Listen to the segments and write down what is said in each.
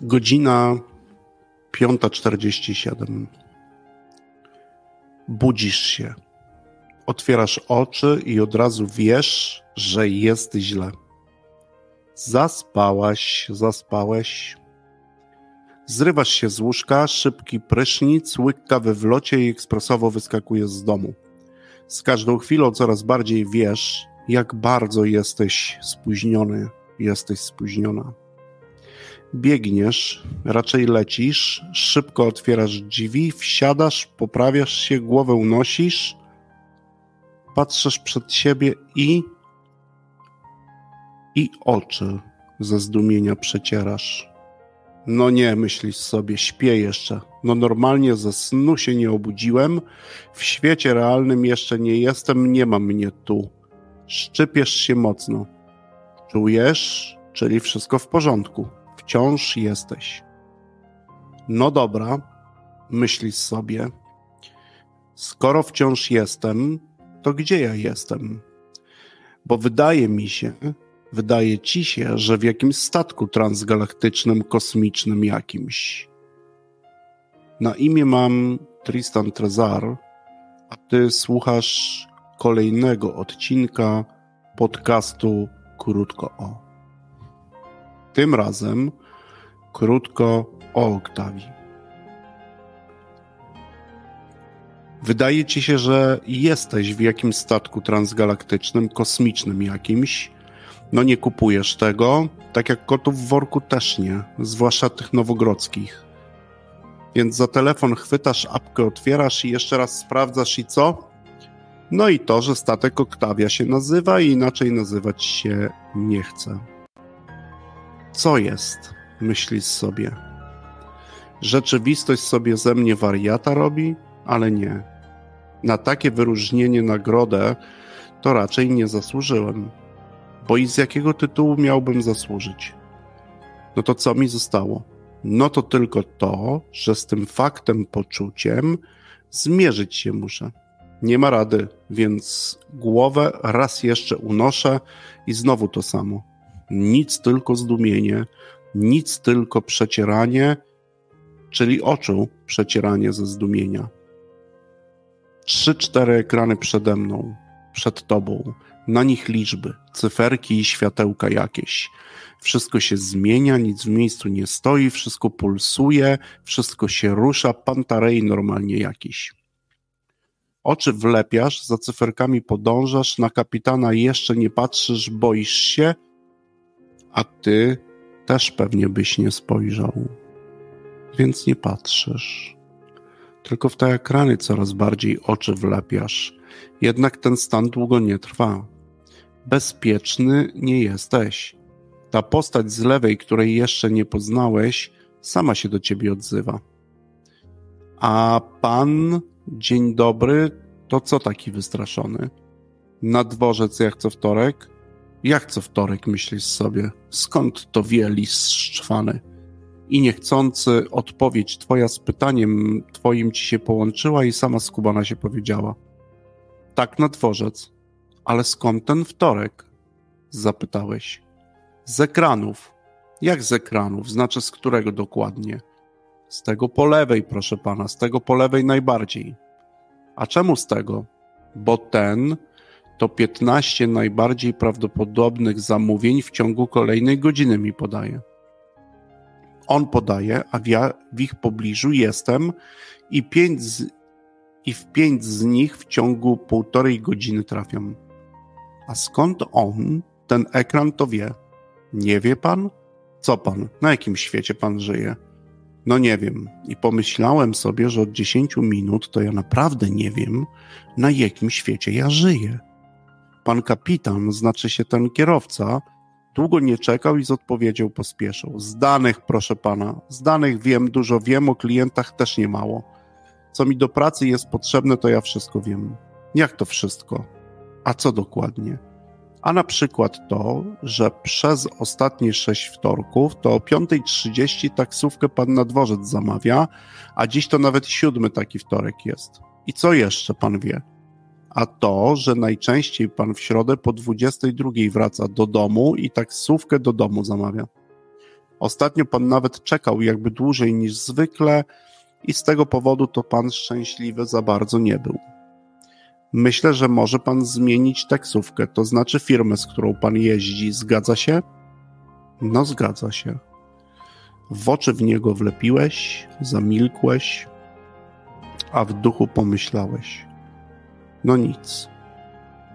Godzina 5.47. Budzisz się. Otwierasz oczy i od razu wiesz, że jest źle. Zaspałaś, zaspałeś. Zrywasz się z łóżka, szybki prysznic, łyk kawy w locie i ekspresowo wyskakujesz z domu. Z każdą chwilą coraz bardziej wiesz, jak bardzo jesteś spóźniony, jesteś spóźniona. Biegniesz, raczej lecisz, szybko otwierasz drzwi, wsiadasz, poprawiasz się, głowę unosisz, patrzysz przed siebie i i oczy ze zdumienia przecierasz. No nie, myślisz sobie, śpię jeszcze. No normalnie ze snu się nie obudziłem, w świecie realnym jeszcze nie jestem, nie ma mnie tu. Szczypiesz się mocno. Czujesz, czyli wszystko w porządku. Wciąż jesteś. No dobra, myślisz sobie. Skoro wciąż jestem, to gdzie ja jestem? Bo wydaje mi się, wydaje ci się, że w jakimś statku transgalaktycznym, kosmicznym jakimś. Na imię mam Tristan Trezar, a ty słuchasz kolejnego odcinka podcastu Krótko o. Tym razem krótko o Oktawii. Wydaje ci się, że jesteś w jakimś statku transgalaktycznym, kosmicznym jakimś. No nie kupujesz tego, tak jak kotów w worku też nie, zwłaszcza tych nowogrodzkich. Więc za telefon chwytasz apkę, otwierasz i jeszcze raz sprawdzasz i co? No i to, że statek Oktawia się nazywa i inaczej nazywać się nie chce. Co jest? Myślisz sobie. Rzeczywistość sobie ze mnie wariata robi, ale nie. Na takie wyróżnienie nagrodę to raczej nie zasłużyłem. Bo i z jakiego tytułu miałbym zasłużyć? No to co mi zostało? No to tylko to, że z tym faktem, poczuciem zmierzyć się muszę. Nie ma rady, więc głowę raz jeszcze unoszę i znowu to samo. Nic tylko zdumienie, nic tylko przecieranie, czyli oczu przecieranie ze zdumienia. Trzy, cztery ekrany przede mną, przed tobą, na nich liczby, cyferki i światełka jakieś. Wszystko się zmienia, nic w miejscu nie stoi, wszystko pulsuje, wszystko się rusza, pantarej normalnie jakiś. Oczy wlepiasz, za cyferkami podążasz, na kapitana jeszcze nie patrzysz, boisz się, a ty też pewnie byś nie spojrzał. Więc nie patrzysz. Tylko w te ekrany coraz bardziej oczy wlepiasz. Jednak ten stan długo nie trwa. Bezpieczny nie jesteś. Ta postać z lewej, której jeszcze nie poznałeś, sama się do ciebie odzywa. A pan, dzień dobry, to co taki wystraszony? Na dworzec jak co wtorek? Jak co wtorek, myślisz sobie? Skąd to wie lis szczwany? I niechcący odpowiedź twoja z pytaniem twoim ci się połączyła i sama skubana się powiedziała. Tak na dworzec. Ale skąd ten wtorek? Zapytałeś. Z ekranów. Jak z ekranów? Znaczy z którego dokładnie? Z tego po lewej, proszę pana, z tego po lewej najbardziej. A czemu z tego? Bo ten to 15 najbardziej prawdopodobnych zamówień w ciągu kolejnej godziny mi podaje. On podaje, a ja, w ich pobliżu jestem i, pięć z, i w pięć z nich w ciągu półtorej godziny trafiam. A skąd on, ten ekran, to wie? Nie wie pan? Co pan? Na jakim świecie pan żyje? No nie wiem. I pomyślałem sobie, że od 10 minut to ja naprawdę nie wiem, na jakim świecie ja żyję. Pan kapitan, znaczy się ten kierowca, długo nie czekał i z odpowiedzią pospieszył. Z danych, proszę pana, z danych wiem dużo, wiem o klientach też nie mało. Co mi do pracy jest potrzebne, to ja wszystko wiem. Jak to wszystko? A co dokładnie? A na przykład to, że przez ostatnie sześć wtorków to o 5.30 taksówkę pan na dworzec zamawia, a dziś to nawet siódmy taki wtorek jest. I co jeszcze pan wie? A to, że najczęściej pan w środę po 22 wraca do domu i taksówkę do domu zamawia. Ostatnio pan nawet czekał jakby dłużej niż zwykle i z tego powodu to pan szczęśliwy za bardzo nie był. Myślę, że może pan zmienić taksówkę, to znaczy firmę, z którą pan jeździ. Zgadza się? No, zgadza się. W oczy w niego wlepiłeś, zamilkłeś, a w duchu pomyślałeś. No nic.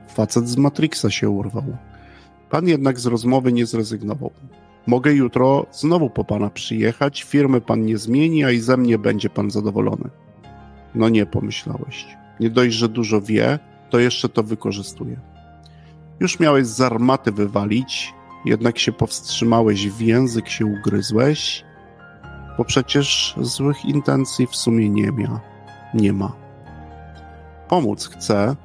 Facet z Matrixa się urwał. Pan jednak z rozmowy nie zrezygnował. Mogę jutro znowu po pana przyjechać, firmy pan nie zmieni, a i ze mnie będzie pan zadowolony. No nie, pomyślałeś. Nie dość, że dużo wie, to jeszcze to wykorzystuje. Już miałeś z armaty wywalić, jednak się powstrzymałeś, w język się ugryzłeś, bo przecież złych intencji w sumie nie ma. Nie ma. Pomóc chce,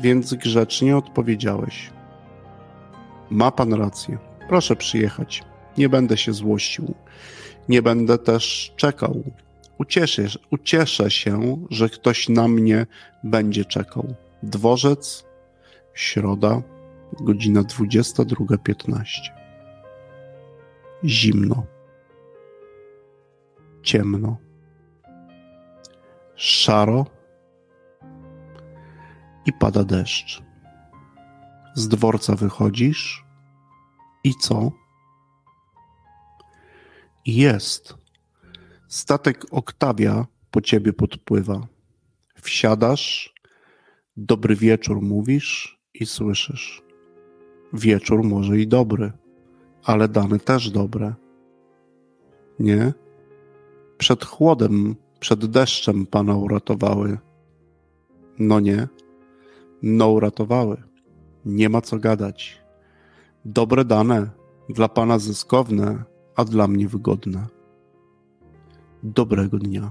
więc grzecznie odpowiedziałeś. Ma pan rację. Proszę przyjechać. Nie będę się złościł. Nie będę też czekał. Ucieszę, ucieszę się, że ktoś na mnie będzie czekał. Dworzec, środa, godzina 22.15. Zimno. Ciemno. Szaro. I pada deszcz. Z dworca wychodzisz i co? Jest. Statek Oktawia po ciebie podpływa. Wsiadasz, dobry wieczór mówisz i słyszysz. Wieczór może i dobry, ale dane też dobre. Nie? Przed chłodem, przed deszczem pana uratowały. No nie. No uratowały. Nie ma co gadać. Dobre dane, dla pana zyskowne, a dla mnie wygodne. Dobrego dnia.